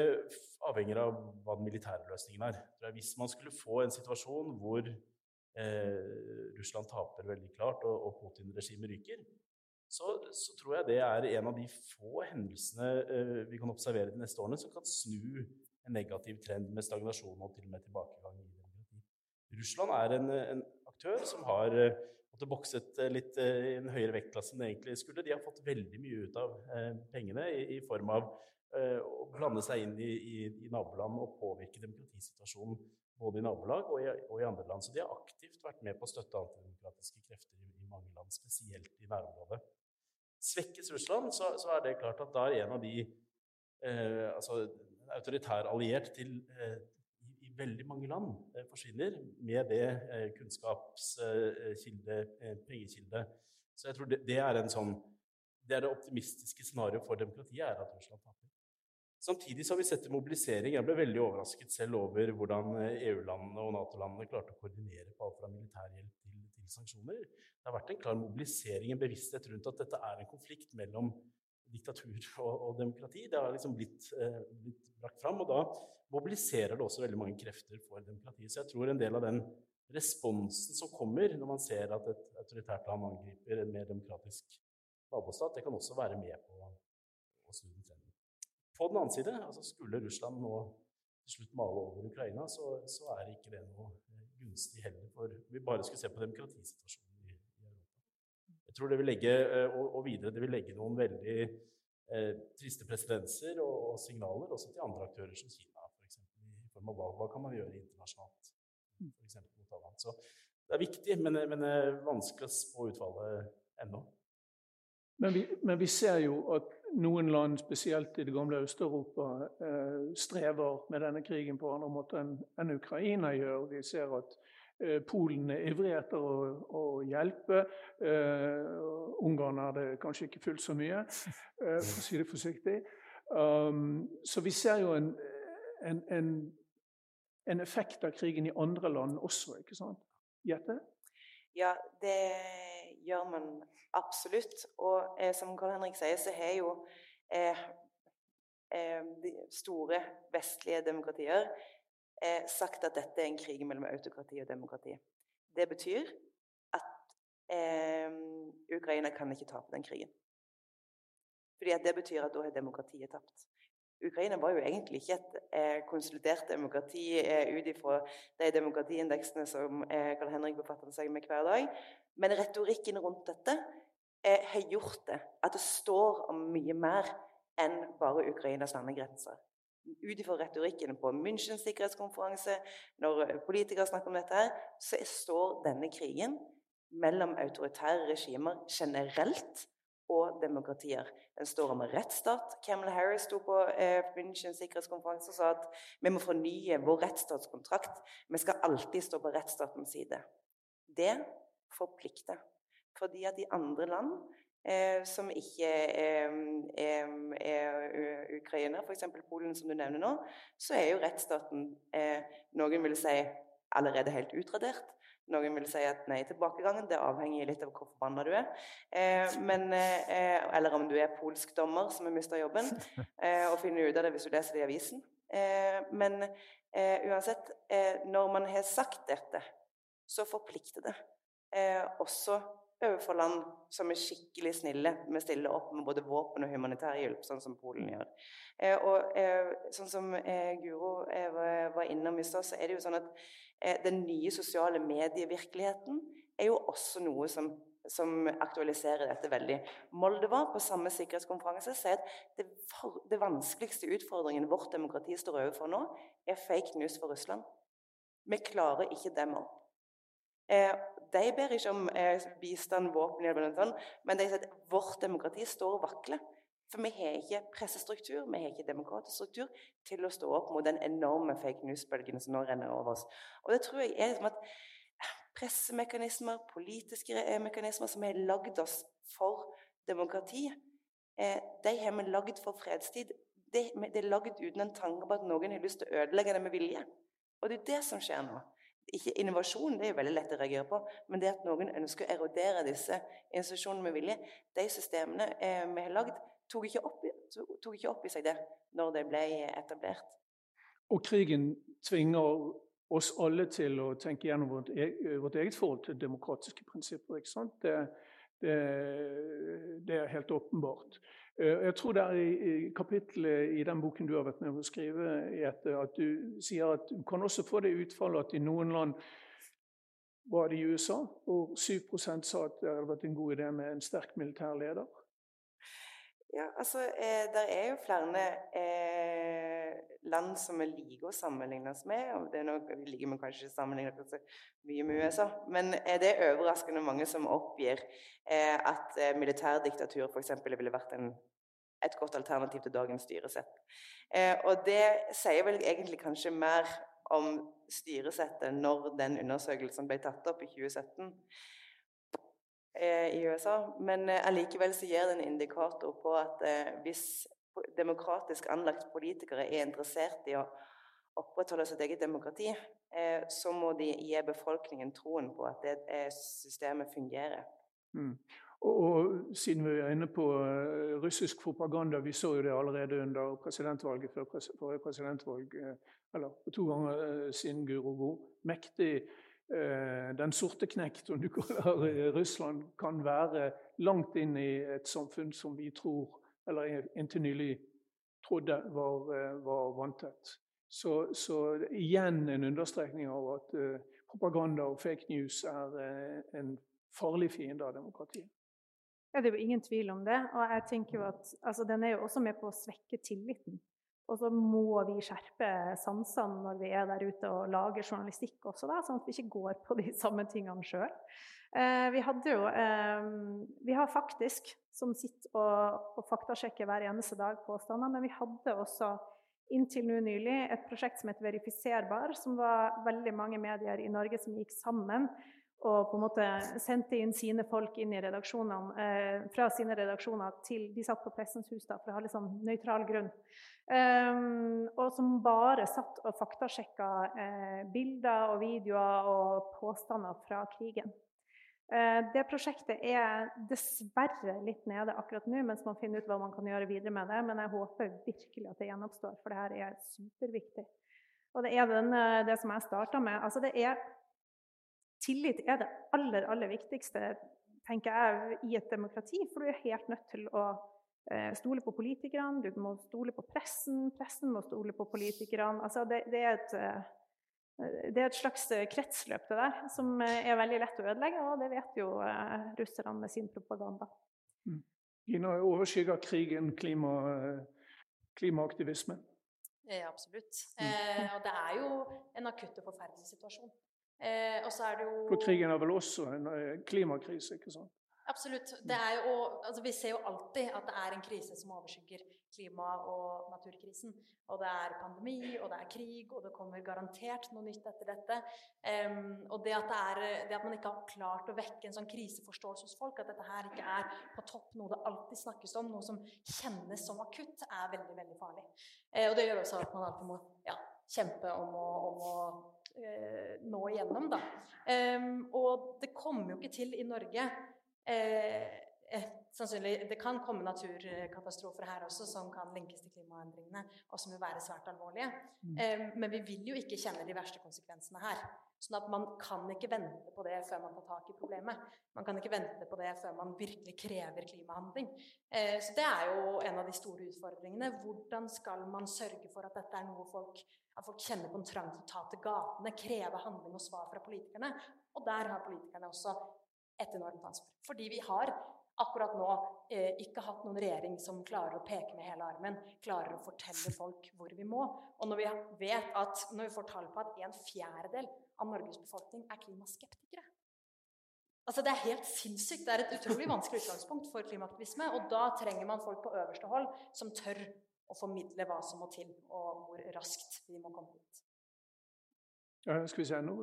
avhenger av hva den militære løsningen er. Hvis man skulle få en situasjon hvor eh, Russland taper veldig klart og, Putin-regimet ryker, så, så, tror jeg det er en av de få hendelsene eh, vi kan observere de neste årene som kan snu en negativ trend med stagnasjon og til og med tilbakegang. Russland er en, en aktør som har eh, måtte bokset eh, litt eh, i en høyere vektklasse enn det egentlig skulle. De har fått veldig mye ut av eh, pengene i, i form av å blande seg inn i, i, i, naboland og påvirke demokratisituasjonen både i nabolag og i, og i, andre land. Så de har aktivt vært med på å støtte antidemokratiske krefter i, mange land, spesielt i nærområdet. Svekkes Russland, så, så, er det klart at da er en av de eh, altså autoritær alliert til eh, veldig mange land eh, forsvinner med det eh, kunnskapskilde, eh, pengekilde. Så jeg tror det, det, er en sånn det det optimistiske scenarioet for demokratiet, er at Russland taper. Samtidig så har vi sett en mobilisering. Jeg ble veldig overrasket selv over hvordan EU-landene og Nato-landene klarte å koordinere på alt fra militærhjelp til, til, sanksjoner. Det har vært en klar mobilisering, en bevissthet rundt at dette er en konflikt mellom diktatur og, og demokrati. Det har liksom blitt, eh, blitt brakt fram. Og da mobiliserer det også veldig mange krefter for demokrati. Så jeg tror en del av den responsen som kommer når man ser at et autoritært land angriper en mer demokratisk nabostat, det kan også være med på å snu den trenden. På den annen side, altså skulle Russland nå til slutt male over Ukraina, så, så er ikke det noe gunstig heller. For vi bare skulle se på demokratisituasjonen. Jeg tror det vil legge, eh, og, videre det vil legge noen veldig eh, triste presedenser og, og, signaler også til andre aktører som Kina form av hva, hva kan man gjøre internasjonalt. For alle. Så det er viktig, men, men er vanskelig å spå utfallet ennå. Men vi, men vi, ser jo at noen land, spesielt i det gamle Øst-Europa, eh, strever med denne krigen på andre måter enn, enn Ukraina gjør. Vi ser at eh, Polen er ivrig etter å, å hjelpe. Uh, Ungarn er kanskje ikke fullt så mye, uh, for å si det forsiktig. Um, så vi ser jo en, en, en en effekt av krigen i andre land også, ikke sant? Gjette? Ja, det gjør man absolutt. Og eh, som Karl Henrik sier, så har jo eh, eh, de store vestlige demokratier eh, sagt at dette er en krig mellom autokrati og demokrati. Det betyr at eh, Ukraina kan ikke tape den krigen. Fordi Det betyr at da har demokratiet tapt. Ukraina var jo egentlig ikke et eh, konsolidert demokrati eh, ut ifra de demokratiindeksene som eh, Karl Henrik befatter seg med hver dag. Men retorikken rundt dette eh, har gjort det at det står om mye mer enn bare Ukrainas landegrenser. Ut ifra retorikken på Münchens sikkerhetskonferanse, når politikere snakker om dette, her, så står denne krigen mellom autoritære regimer generelt og demokratier. Den står om rettsstat. Camelot Harris sto på eh, Münchens sikkerhetskonferanse og sa at vi må fornye vår rettsstatskontrakt. Vi skal alltid stå på rettsstatens side. Det forplikter. Fordi at i andre land eh, som ikke er, er, er Ukraina, f.eks. Polen, som du nevner nå, så er jo rettsstaten eh, Noen vil si allerede helt utradert. Noen vil si at nei, tilbakegangen det avhenger litt av hvor forbanna du er. Eh, men, eh, eller om du er polsk dommer som har mista jobben, eh, og finner ut av det hvis du leser det i avisen. Eh, men eh, uansett, eh, når man har sagt dette, så forplikter det. også overfor land som er skikkelig snille med å stille opp med både våpen og humanitær hjelp, sånn som Polen gjør. og sånn som Guro var innom i stad, så er det jo sånn at Eh, den nye sosiale medievirkeligheten er jo også noe som, som aktualiserer dette veldig. Moldova på samme sikkerhetskonferanse sier at det, for, det vanskeligste utfordringen vårt demokrati står overfor nå, er fake news for Russland. Vi klarer ikke dem opp. Eh, de ber ikke om eh, bistand, våpen, men de sier at vårt demokrati står og vakler. For vi har ikke pressestruktur, vi har ikke demokratisk struktur til å stå opp mot den enorme fake news-bølgen som nå renner over oss. Og det tror jeg er liksom at pressemekanismer, politiske mekanismer som har lagd oss for demokrati, eh, de har vi lagd for fredstid. Det, det er lagd uten en tanke på at noen har lyst til å ødelegge det med vilje. Og det er det som skjer nå. Ikke Innovasjon det er jo veldig lett å reagere på, men det at noen ønsker å erodere disse institusjonene med vilje, de systemene eh, vi har lagd, tok ikke, opp, tok ikke opp i seg det når det ble etablert. Og krigen tvinger oss alle til å tenke gjennom vårt, e-, eget forhold til demokratiske prinsipper. ikke sant? Det, det, det er helt åpenbart. Eh, jeg tror det er i, kapittelet i den boken du har vært med å skrive, at du sier at du kan også få det utfallet at i noen land var det i USA, hvor 7% sa at det hadde vært en god idé med en sterk militær leder. Ja, altså eh, Det er jo flere eh, land som vi liker å sammenligne oss med. og det er noe Vi liker vi kanskje ikke sammenligne oss mye med USA, men eh, det er overraskende mange som oppgir eh, at eh, militærdiktatur f.eks. ville vært en, et godt alternativ til dagens styresett. Eh, og det sier vel egentlig kanskje mer om styresettet når den undersøkelsen ble tatt opp i 2017. Eh, i USA. Men eh, allikevel så gir det en indikator på at eh, hvis demokratisk anlagt politikere er interessert i å opprettholde sitt eget demokrati, så må de gi befolkningen troen på at det systemet fungerer. Mm. Og, og, siden vi er inne på russisk propaganda, vi så jo det allerede under presidentvalget før forrige presidentvalg, eller to ganger siden Guro, hvor mektig den sorte knekt, som du kaller Russland, kan være langt inn i et samfunn som vi tror, eller inntil nylig trodde var, eh, var vanntett. Så, så, igjen en understrekning av at uh, propaganda og fake news er en farlig fiende av demokratiet. Ja, Det er jo ingen tvil om det. Og jeg tenker jo at altså, den er jo også med på å svekke tilliten og så må vi skjerpe sansene når vi er der ute og lager journalistikk også, da, sånn at vi ikke går på de <laughs> samme tingene sjøl. Eh, vi hadde jo eh, Vi har faktisk, som sitter og, og faktasjekker hver eneste dag påstander, men vi hadde også inntil nå nylig et prosjekt som het Verifiserbar, som var veldig mange medier i Norge som gikk sammen og på en måte sendte inn sine folk inn i redaksjonene, eh, fra sine redaksjoner til De satt på Pressens hus da, for å ha litt sånn nøytral grunn. Um, og som bare satt og faktasjekka eh, bilder og videoer og påstander fra krigen. Eh, det prosjektet er dessverre litt nede akkurat nå, mens man finner ut hva man kan gjøre videre med det. Men jeg håper virkelig at det gjenoppstår, for det her er superviktig. Og det er den, det som jeg starta med. Altså det er Tillit er det aller, aller viktigste tenker jeg, i et demokrati, for du er helt nødt til å eh, stole på politikerne, du må stole på pressen, pressen må stole på politikerne. Altså det, det, er et, det, er et, slags kretsløp det der, som er veldig lett å ødelegge, og det vet jo russerne med sin propaganda. Mm. Gina, overskygger krigen klima, klimaaktivisme. Ja, absolutt. Eh, og det er jo en akutt og forferdelig situasjon. Eh, og så er det jo For krigen er vel også en klimakrise, ikke sant? Absolutt. Jo, altså vi ser jo alltid at det er en krise som overskygger klima- og naturkrisen. Og det er pandemi, og det er krig, og det kommer garantert noe nytt etter dette. Um, og det at, det, er, det at, man ikke har klart å vekke en sånn kriseforståelse hos folk, at dette her ikke er på topp noe det alltid snakkes om, noe som kjennes som akutt, er veldig, veldig farlig. Uh, og det gjør også at man alltid må ja, kjempe om å, om å uh, nå igjennom, da. Um, og det kommer jo ikke til i Norge Eh, sannsynlig, det kan komme naturkatastrofer her også som kan linkes til klimaendringene, og som vil være svært alvorlige. Mm. Eh, men vi vil jo ikke kjenne de verste konsekvensene her. Sånn at man kan ikke vente på det før man tar tak i problemet. Man kan ikke vente på det før man virkelig krever klimahandling. Eh, så det er jo en av de store utfordringene. Hvordan skal man sørge for at dette er noe folk at folk kjenner på en trang til å ta til gatene, kreve handling og svar fra politikerne. Og der har politikerne også et enormt ansvar. Fordi vi har akkurat nå eh, ikke hatt noen regjering som klarer å peke med hele armen, klarer å fortelle folk hvor vi må. Og når vi vet at, når vi får tall på at en fjerdedel av Norges befolkning er klimaskeptikere Altså Det er helt sinnssykt. Det er et utrolig vanskelig utgangspunkt for klimaaktivisme. Og da trenger man folk på øverste hold som tør å formidle hva som må til, og hvor raskt vi må komme dit. Ja, skal vi se, nå,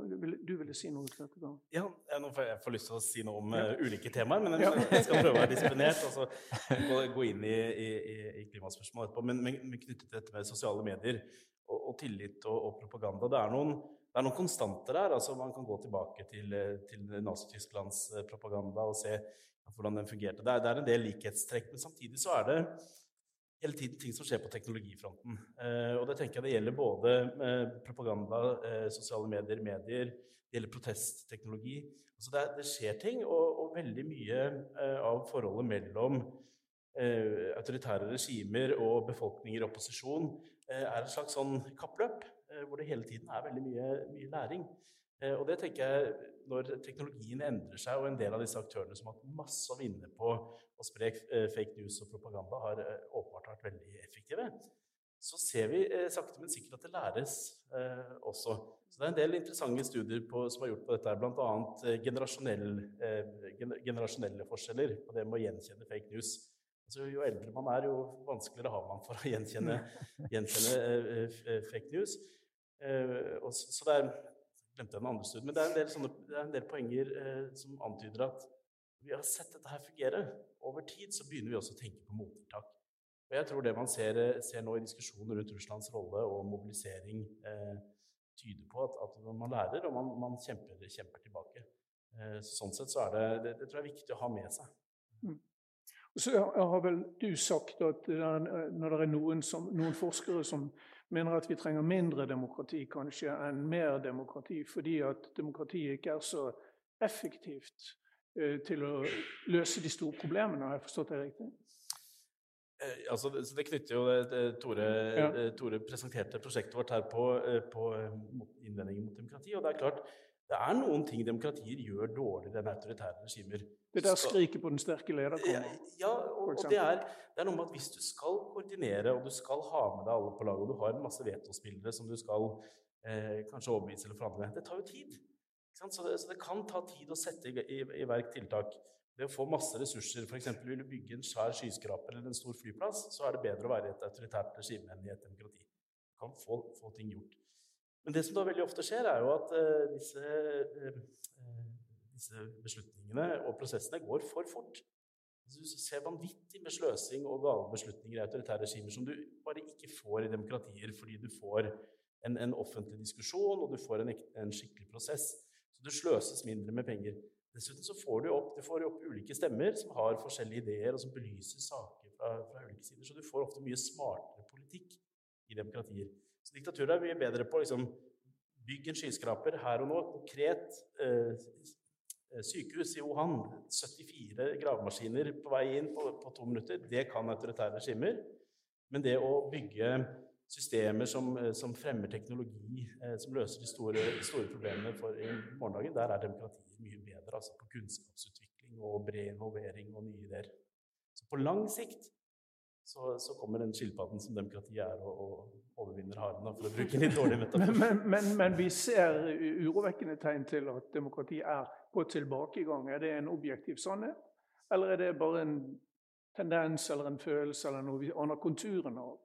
Du ville si noe til dette? Ja, nå får jeg får lyst til å si noe om ja. uh, ulike temaer. Men jeg, jeg skal prøve å være disiplinert og så gå, gå inn i, i, i klimaspørsmål etterpå. Men, men, men, knyttet til dette med sosiale medier og, og tillit og, og, propaganda Det er noen, det er noen konstanter der. altså Man kan gå tilbake til, til Nazi-Tysklands eh, propaganda og se hvordan den fungerte. Det er, det er en del likhetstrekk, men samtidig så er det hele tiden ting som skjer på teknologifronten. Eh, og det tenker jeg det gjelder både eh, propaganda, eh, sosiale medier, medier, det gjelder protestteknologi. Altså det, det, skjer ting, og, og veldig mye eh, av forholdet mellom eh, autoritære regimer og befolkninger i opposisjon eh, er et slags sånn kappløp, hvor det hele tiden er veldig mye, mye læring. og det tenker jeg når teknologien endrer seg, og en del av disse aktørene som har hatt masse å vinne på å spre eh, fake news og propaganda, har eh, åpenbart vært veldig effektive, så ser vi eh, sakte, men sikkert at det læres eh, også. Så Det er en del interessante studier på, som er gjort på dette, bl.a. Generasjonell, generasjonelle forskjeller på det med å gjenkjenne fake news. Altså, jo eldre man er, jo vanskeligere har man for å gjenkjenne, <laughs> gjenkjenne fake news. Og så, så det er glemte den andre studien. Men det er en del, sånne, en del poenger som antyder at vi har sett dette her fungere. Over tid så begynner vi også å tenke på mottiltak. Og jeg tror det man ser, eh, ser nå i diskusjonen rundt Russlands rolle og mobilisering, eh, tyder på at, at, man lærer, og man, man kjemper, kjemper, tilbake. Eh, sånn sett så er det, det, det tror jeg er viktig å ha med seg. Mm. Så har vel du sagt at når det er noen, som, noen forskere som mener at vi trenger mindre demokrati kanskje enn mer demokrati, fordi at demokratiet ikke er så effektivt til å løse de store problemene. Har jeg forstått det riktig? Altså, så det knytter jo det, Tore, ja. Eh, Tore, presenterte prosjektet vårt her på, på innvendinger mot demokrati. Og det er klart, det er noen ting demokratier gjør dårligere enn autoritære regimer. Det der skriket på den sterke leder kommer. Ja, og, og det, er, det, er, noe med at hvis du skal koordinere, og du skal ha med deg alle på laget, og du har en masse vetospillere som du skal eh, kanskje overbevise eller forandre det tar jo tid. Så det, så det, kan ta tid å sette i, i, i verk tiltak. Det å få masse ressurser, f.eks. vil du bygge en svær skyskraper eller en stor flyplass, så er det bedre å være i et autoritært regime enn i et demokrati. Du kan få, få ting gjort. Men det som da veldig ofte skjer, er jo at uh, disse, uh, disse, beslutningene og prosessene går for fort. Altså, du ser vanvittig med sløsing og gale beslutninger i autoritære regimer som du bare ikke får i demokratier, fordi du får en, en offentlig diskusjon og du får en, en, skikkelig prosess. Så det sløses mindre med penger. Dessuten så får du opp, du får opp ulike stemmer som har forskjellige ideer, og som belyser saker fra, fra ulike sider. Så du får ofte mye smartere politikk i demokratier. Så diktaturer er mye bedre på liksom Bygg en skyskraper her og nå, konkret. Eh, sykehus i Wuhan, 74 gravemaskiner på vei inn på, på to minutter. Det kan autoritære regimer. Men det å bygge systemer som, som fremmer teknologi, eh, som løser de store, store, problemene for i morgendagen, der er demokratiet mye bedre. Altså på kunnskapsutvikling og bred involvering og nye ideer. Så på lang sikt så, så kommer den skilpadden som demokratiet er, og, og overvinner haren, for å bruke en litt dårlig <laughs> metafor. Men, men, men, men, vi ser urovekkende tegn til at demokrati er på tilbakegang. Er det en objektiv sannhet, eller er det bare en tendens eller en følelse eller noe vi aner konturene av?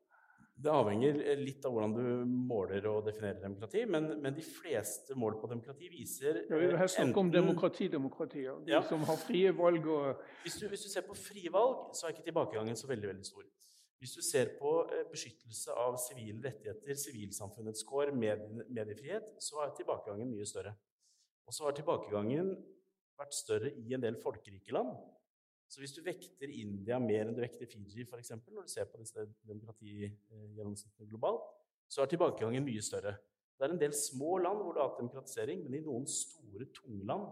Det avhenger litt av hvordan du måler og definerer demokrati, men, men de fleste mål på demokrati viser ja, Vi vil helst snakke om demokrati-demokratier, de ja. som har frie valg og hvis du, hvis du, ser på frie valg, så er ikke tilbakegangen så veldig, veldig stor. Hvis du ser på eh, beskyttelse av sivile rettigheter, sivilsamfunnets kår, mediefrihet, så er tilbakegangen mye større. Og så har tilbakegangen vært større i en del folkerike land. Så hvis du vekter India mer enn du vekter Fiji, f.eks., når du ser på disse demokratigjennomsnittene globalt, så er tilbakegangen mye større. Det er en del små land hvor du har hatt demokratisering, men i noen store, tunge land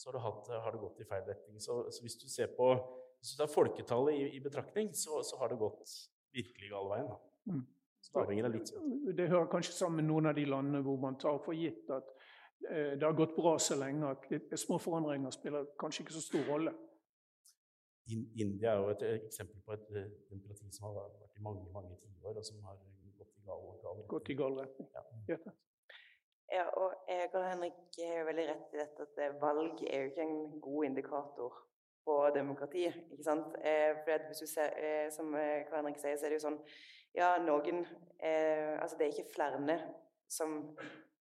så har, hatt, har det gått i feil retning. Så, så, hvis du ser på hvis du tar folketallet i, i betraktning, så, så, har det gått virkelig gal veien. Mm. Så det avhenger av litt sånn. Det hører kanskje sammen med noen av de landene hvor man tar for gitt at eh, det har gått bra så lenge at små forandringer spiller kanskje ikke så stor rolle. India er jo et eksempel på et eh, demokrati som har vært i mange mange tiår, og som har gått i gal, gal Gått i gal retning. Ja. ja. og jeg og Henrik er veldig rett i dette at valg er jo ikke en god indikator på demokrati. ikke sant? Eh, for hvis du ser, eh, Som Karl Henrik sier, så er det jo sånn Ja, noen Altså, det er ikke flere som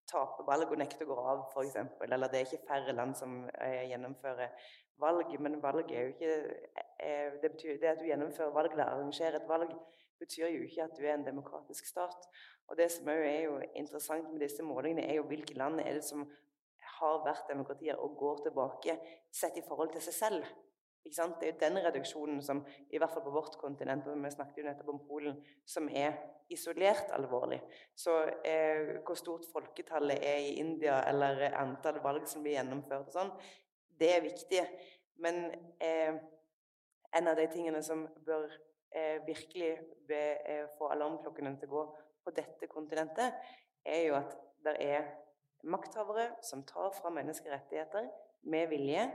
taper valg og nekter å gå av, f.eks. Eller det er ikke færre land som gjennomfører valg, men valg er jo ikke eh, det, betyr, det at du gjennomfører valg eller arrangerer et valg, betyr jo ikke at du er en demokratisk stat. Og Det som er jo interessant med disse målingene, er jo hvilke land er det som har vært demokratier og går tilbake sett i forhold til seg selv. Ikke sant? Det er jo den reduksjonen som i hvert fall på vårt kontinent, og vi snakket jo nettopp om Polen, som er isolert alvorlig. Så eh, hvor stort folketallet er i India, eller antall valg som blir gjennomført og sånn, det er viktig. Men eh, en av de tingene som bør eh, virkelig be, eh, få alarmklokkene til å gå på dette kontinentet, er jo at det er makthavere som tar fra menneskerettigheter med vilje,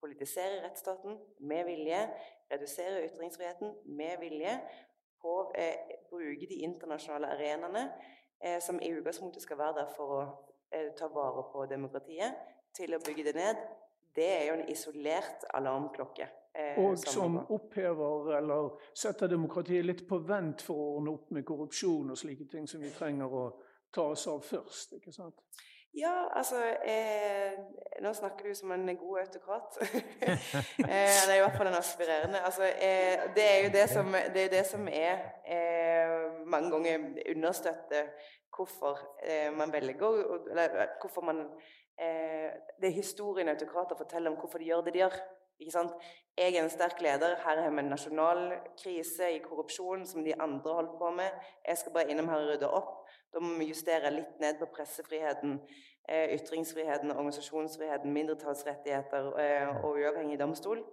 politiserer rettsstaten med vilje, reduserer ytringsfriheten med vilje, på eh, bruke de internasjonale arenaene eh, som i utgangspunktet skal være der for å eh, ta vare på demokratiet, til å bygge det ned det er jo en isolert alarmklokke. Eh, og som opphever eller setter demokratiet litt på vent for å ordne opp med korrupsjon og slike ting som vi trenger å ta oss av først. ikke sant? Ja, altså eh, Nå snakker du som en god autokrat. <laughs> eh, er i hvert fall en aspirerende. Altså, eh, det er jo det som, det er, det som er eh, mange ganger understøtter hvorfor eh, man velger Eller hvorfor man eh, det er historien autokrater forteller om hvorfor de gjør det de gjør. Ikke sant? Jeg er en sterk leder. Her har vi en nasjonal krise i korrupsjon som de andre holder på med. Jeg skal bare innom her og rydde opp. Da må vi justere litt ned på pressefriheten, eh, ytringsfriheten, organisasjonsfriheten, mindretallsrettigheter eh, og uavhengig domstol.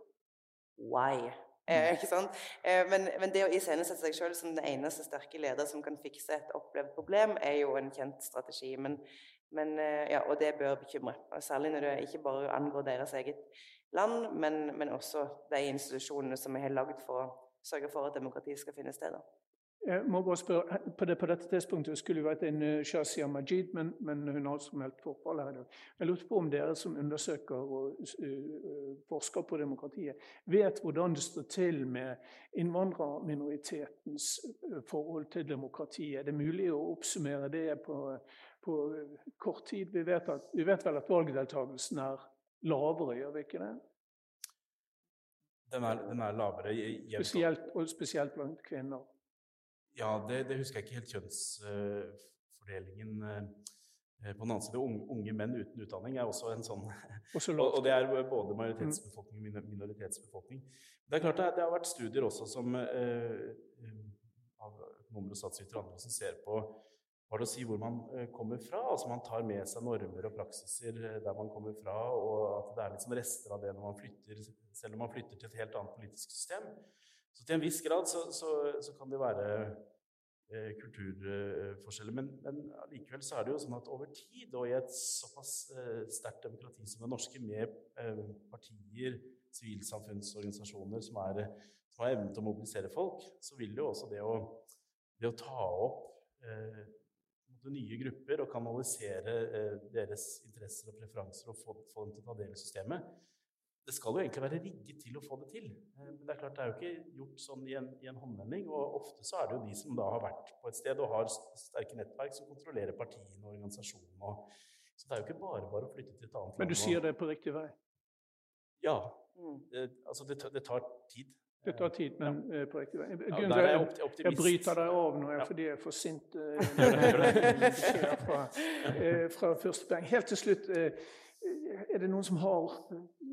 Why? Eh, ikke sant? Eh, men, men, det å iscenesette seg selv som den eneste sterke leder som kan fikse et opplevd problem, er jo en kjent strategi. Men men, eh, ja, og det bør bekymre. Og særlig når det ikke bare angår deres eget land, men, men også de institusjonene som vi har lagd for å sørge for at demokrati skal finne sted. Jeg må bare spørre, på, det, på dette tidspunktet skulle jo vært en Shazia Majid, men, men, hun har som meldt forfall her i dag. Jeg lurte på om dere som undersøker og uh, forsker på demokratiet, vet hvordan det står til med innvandrerminoritetens forhold til demokratiet. Er det mulig å oppsummere det på, på kort tid. Vi vet, at, vi vet vel at valgdeltakelsen er lavere, gjør vi ikke det? Den er, den er lavere spesielt, Og spesielt blant kvinner. Ja, det, det, husker jeg ikke helt kjønnsfordelingen. Eh, på den annen side, unge, unge, menn uten utdanning er også en sånn <laughs> og, det er både majoritetsbefolkning og minoritetsbefolkning. Det er klart det, det har vært studier også som eh, av økonomer og statsvitere og andre som ser på hva det å si hvor man eh, kommer fra. altså Man tar med seg normer og praksiser eh, der man kommer fra, og at det er litt sånn rester av det når man flytter, selv om man flytter til et helt annet politisk system. Så til en viss grad så, så, så kan det være eh, kulturforskjeller. Men, men likevel så er det jo sånn at over tid, og i et såpass eh, sterkt demokrati som det norske, med eh, partier, sivilsamfunnsorganisasjoner som, er, som har evnen til å mobilisere folk, så vil jo også det å, det å ta opp eh, nye grupper og kanalisere eh, deres interesser og preferanser og få, få, dem til å ta del i systemet. Det skal jo egentlig være rigget til å få det til. Eh, men det er klart det er jo ikke gjort sånn i en, i en håndvending. Og ofte så er det jo de som da har vært på et sted og har sterke nettverk, som kontrollerer partiene og organisasjonen. Og, så det er jo ikke bare bare å flytte til et annet land. Men du sier det er på riktig vei? Ja. Mm. Det, altså det, det tar tid. Det tar tid, men ja. Eh, på riktig vei. Ja, jeg, jeg, bryter deg av nå ja. fordi jeg er for sint uh, fra, uh, fra første poeng. Helt til slutt, uh, er det noen som har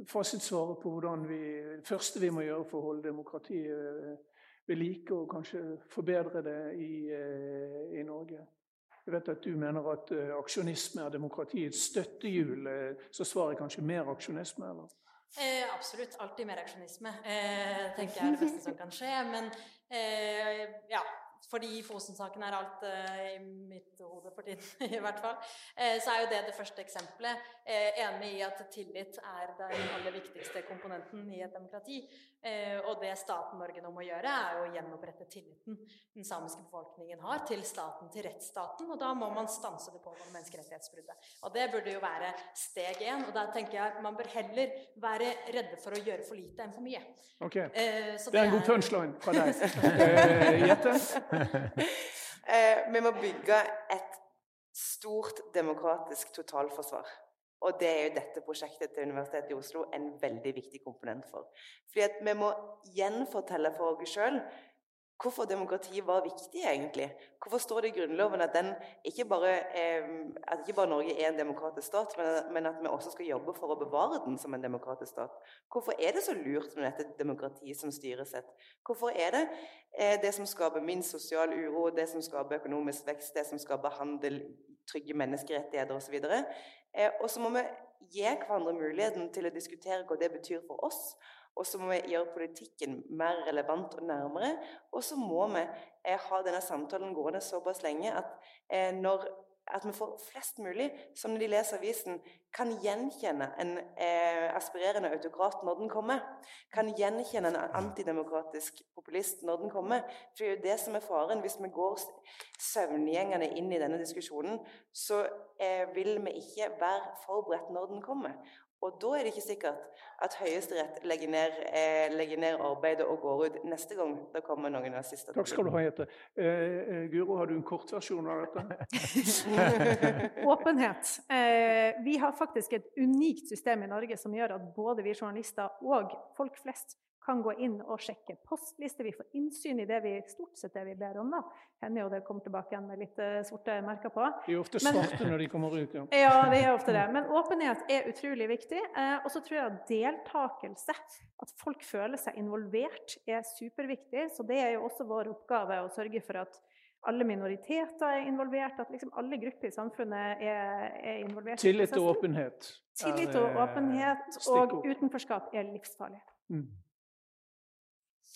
fasitsvaret på hvordan vi det første vi må gjøre for å holde demokratiet ved like, og kanskje forbedre det i, i Norge? Jeg vet at du mener at aksjonisme er demokratiets støttehjul. Så svarer er kanskje mer aksjonisme, eller? Eh, absolutt. Alltid mer aksjonisme, eh, tenker jeg er det beste som kan skje. Men eh, ja, fordi Fosen-saken er alt uh, i mitt hode for tiden, <laughs> i hvert fall, uh, så er jo det det første eksempelet. Uh, enig i at tillit er den aller viktigste komponenten i et demokrati. og det staten Norge nå må gjøre, er å gjenopprette tilliten den samiske befolkningen har til staten, til rettsstaten. Og da må man stanse det pågående menneskerettighetsbruddet. Og det burde jo være steg én. Og da tenker jeg man bør heller være redde for å gjøre for lite enn for mye. Ok. det, det er en god punchline fra deg. <laughs> Jette? eh, vi må bygge et stort demokratisk totalforsvar. Og det er jo dette prosjektet til Universitetet i Oslo en veldig viktig komponent for. Fordi at vi må gjenfortelle for oss sjøl hvorfor demokrati var viktig, egentlig. Hvorfor står det i Grunnloven at, ikke bare, eh, at ikke bare Norge er en demokratisk stat, men, men, at vi også skal jobbe for å bevare den som en demokratisk stat? Hvorfor er det så lurt med dette demokratiet som styresett? Hvorfor er det eh, det som skaper minst sosial uro, det som skaper økonomisk vekst, det som skaper handel, trygge menneskerettigheter osv.? Eh, og så må vi gi hverandre muligheten til å diskutere hva det betyr for oss. Og så må vi gjøre politikken mer relevant og nærmere. Og så må vi eh, ha denne samtalen gående såpass lenge at, eh, når, at vi får flest mulig som når de leser avisen, kan gjenkjenne en eh, aspirerende autokrat når den kommer. Kan gjenkjenne en antidemokratisk populist når den kommer. For det er jo det som er faren. Hvis vi går søvngjengende inn i denne diskusjonen, så eh, vil vi ikke være forberedt når den kommer. Og da er det ikke sikkert at Høyesterett legger ned, eh, legger ned, arbeidet og går ut neste gang det kommer noen nazister. Takk skal du ha, Jette. Eh, eh, Guro, har du en kortversjon av dette? <laughs> Åpenhet. Eh, vi har faktisk et unikt system i Norge som gjør at både vi journalister og folk flest kan gå inn og sjekke postlister. Vi får innsyn i det vi stort sett det vi ber om. da. Hender jo det kommer tilbake igjen med litt svarte sorte merker på. De er ofte svarte Men, når de kommer ut. Ja. ja, det er ofte det. Men åpenhet er utrolig viktig. Uh, og så tror jeg at deltakelse, at folk føler seg involvert, er superviktig. Så det er jo også vår oppgave å sørge for at alle minoriteter er involvert, at liksom alle grupper i samfunnet er, er involvert. Tillit og åpenhet. Tillit og åpenhet og utenforskap er livsfarlig. Mm.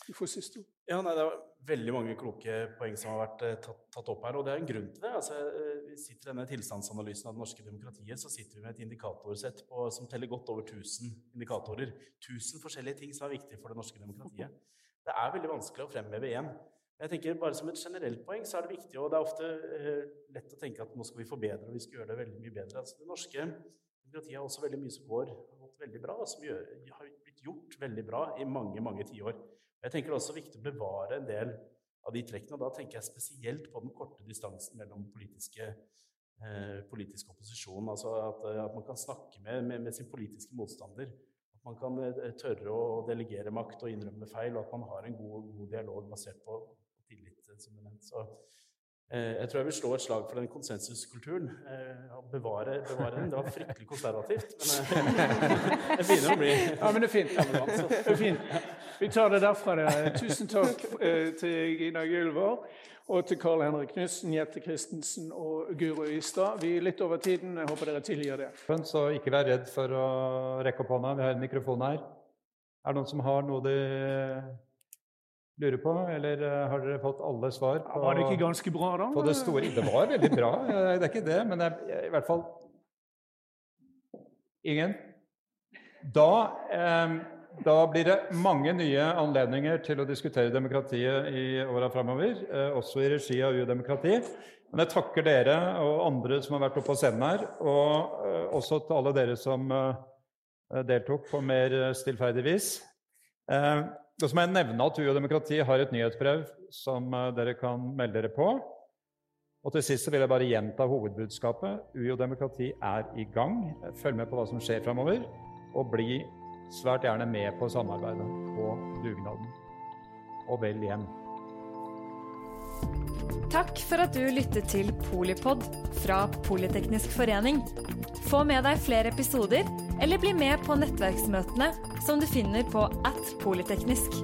Du får siste. Ja, nei, Det er veldig mange kloke poeng som har vært eh, tatt, tatt, opp her. Og det er en grunn til det. Altså, eh, vi sitter i denne tilstandsanalysen av det norske demokratiet så sitter vi med et indikatorsett på, som teller godt over 1000 indikatorer. 1000 forskjellige ting som er viktige for det norske demokratiet. Det er veldig vanskelig å fremheve én. Jeg tenker bare Som et generelt poeng så er det viktig, og det er ofte eh, lett å tenke at nå skal vi forbedre og vi skal gjøre det veldig mye bedre. Altså, det norske demokratiet har også veldig mye som går har gått veldig bra, og som gjør, har blitt gjort veldig bra i mange mange tiår. Jeg tenker det er også viktig å bevare en del av de trekkene. og Da tenker jeg spesielt på den korte distansen mellom politiske, eh, politisk opposisjon. Altså at, eh, at, man kan snakke med, med, med, sin politiske motstander. At man kan eh, tørre å delegere makt og innrømme feil, og at man har en god, god dialog basert på, tillit. som er nevnt. Så Eh, jeg tror jeg vil slå et slag for den konsensuskulturen. Eh, bevare, bevare den. Det var fryktelig konservativt, men eh, <laughs> det begynner å bli Ja, men det er fint. Det er fint. Vi tar det derfra. Der. Tusen takk eh, til Gina Gylver og til Karl Henrik Knutsen, Jette Christensen og Guro Istad. Vi er litt over tiden. Jeg håper dere tilgir det. Så ikke vær redd for å rekke opp hånda. Vi har en mikrofon her. Er det noen som har noe de lurer på, eller eh, har dere fått alle svar? På, Var det ikke ganske bra, da? på det store? Det var veldig bra, <laughs> det er ikke det. Men jeg, i hvert fall Ingen? Da eh, da blir det mange nye anledninger til å diskutere demokratiet i åra framover, eh, også i regi av UiO-demokrati. Men jeg takker dere og andre som har vært oppe på scenen her, og eh, også til alle dere som eh, deltok på mer stillferdig vis. Så må jeg nevne at UiO-demokrati har et nyhetsbrev som dere kan melde dere på. Og til sist vil jeg bare gjenta hovedbudskapet. UiO-demokrati er i gang. Følg med på hva som skjer framover, og bli svært gjerne med på samarbeidet på dugnaden. Og vel hjem. Takk for at du lyttet til Polipod fra Politeknisk forening. Få med deg flere episoder, eller bli med på nettverksmøtene som du finner på at polyteknisk.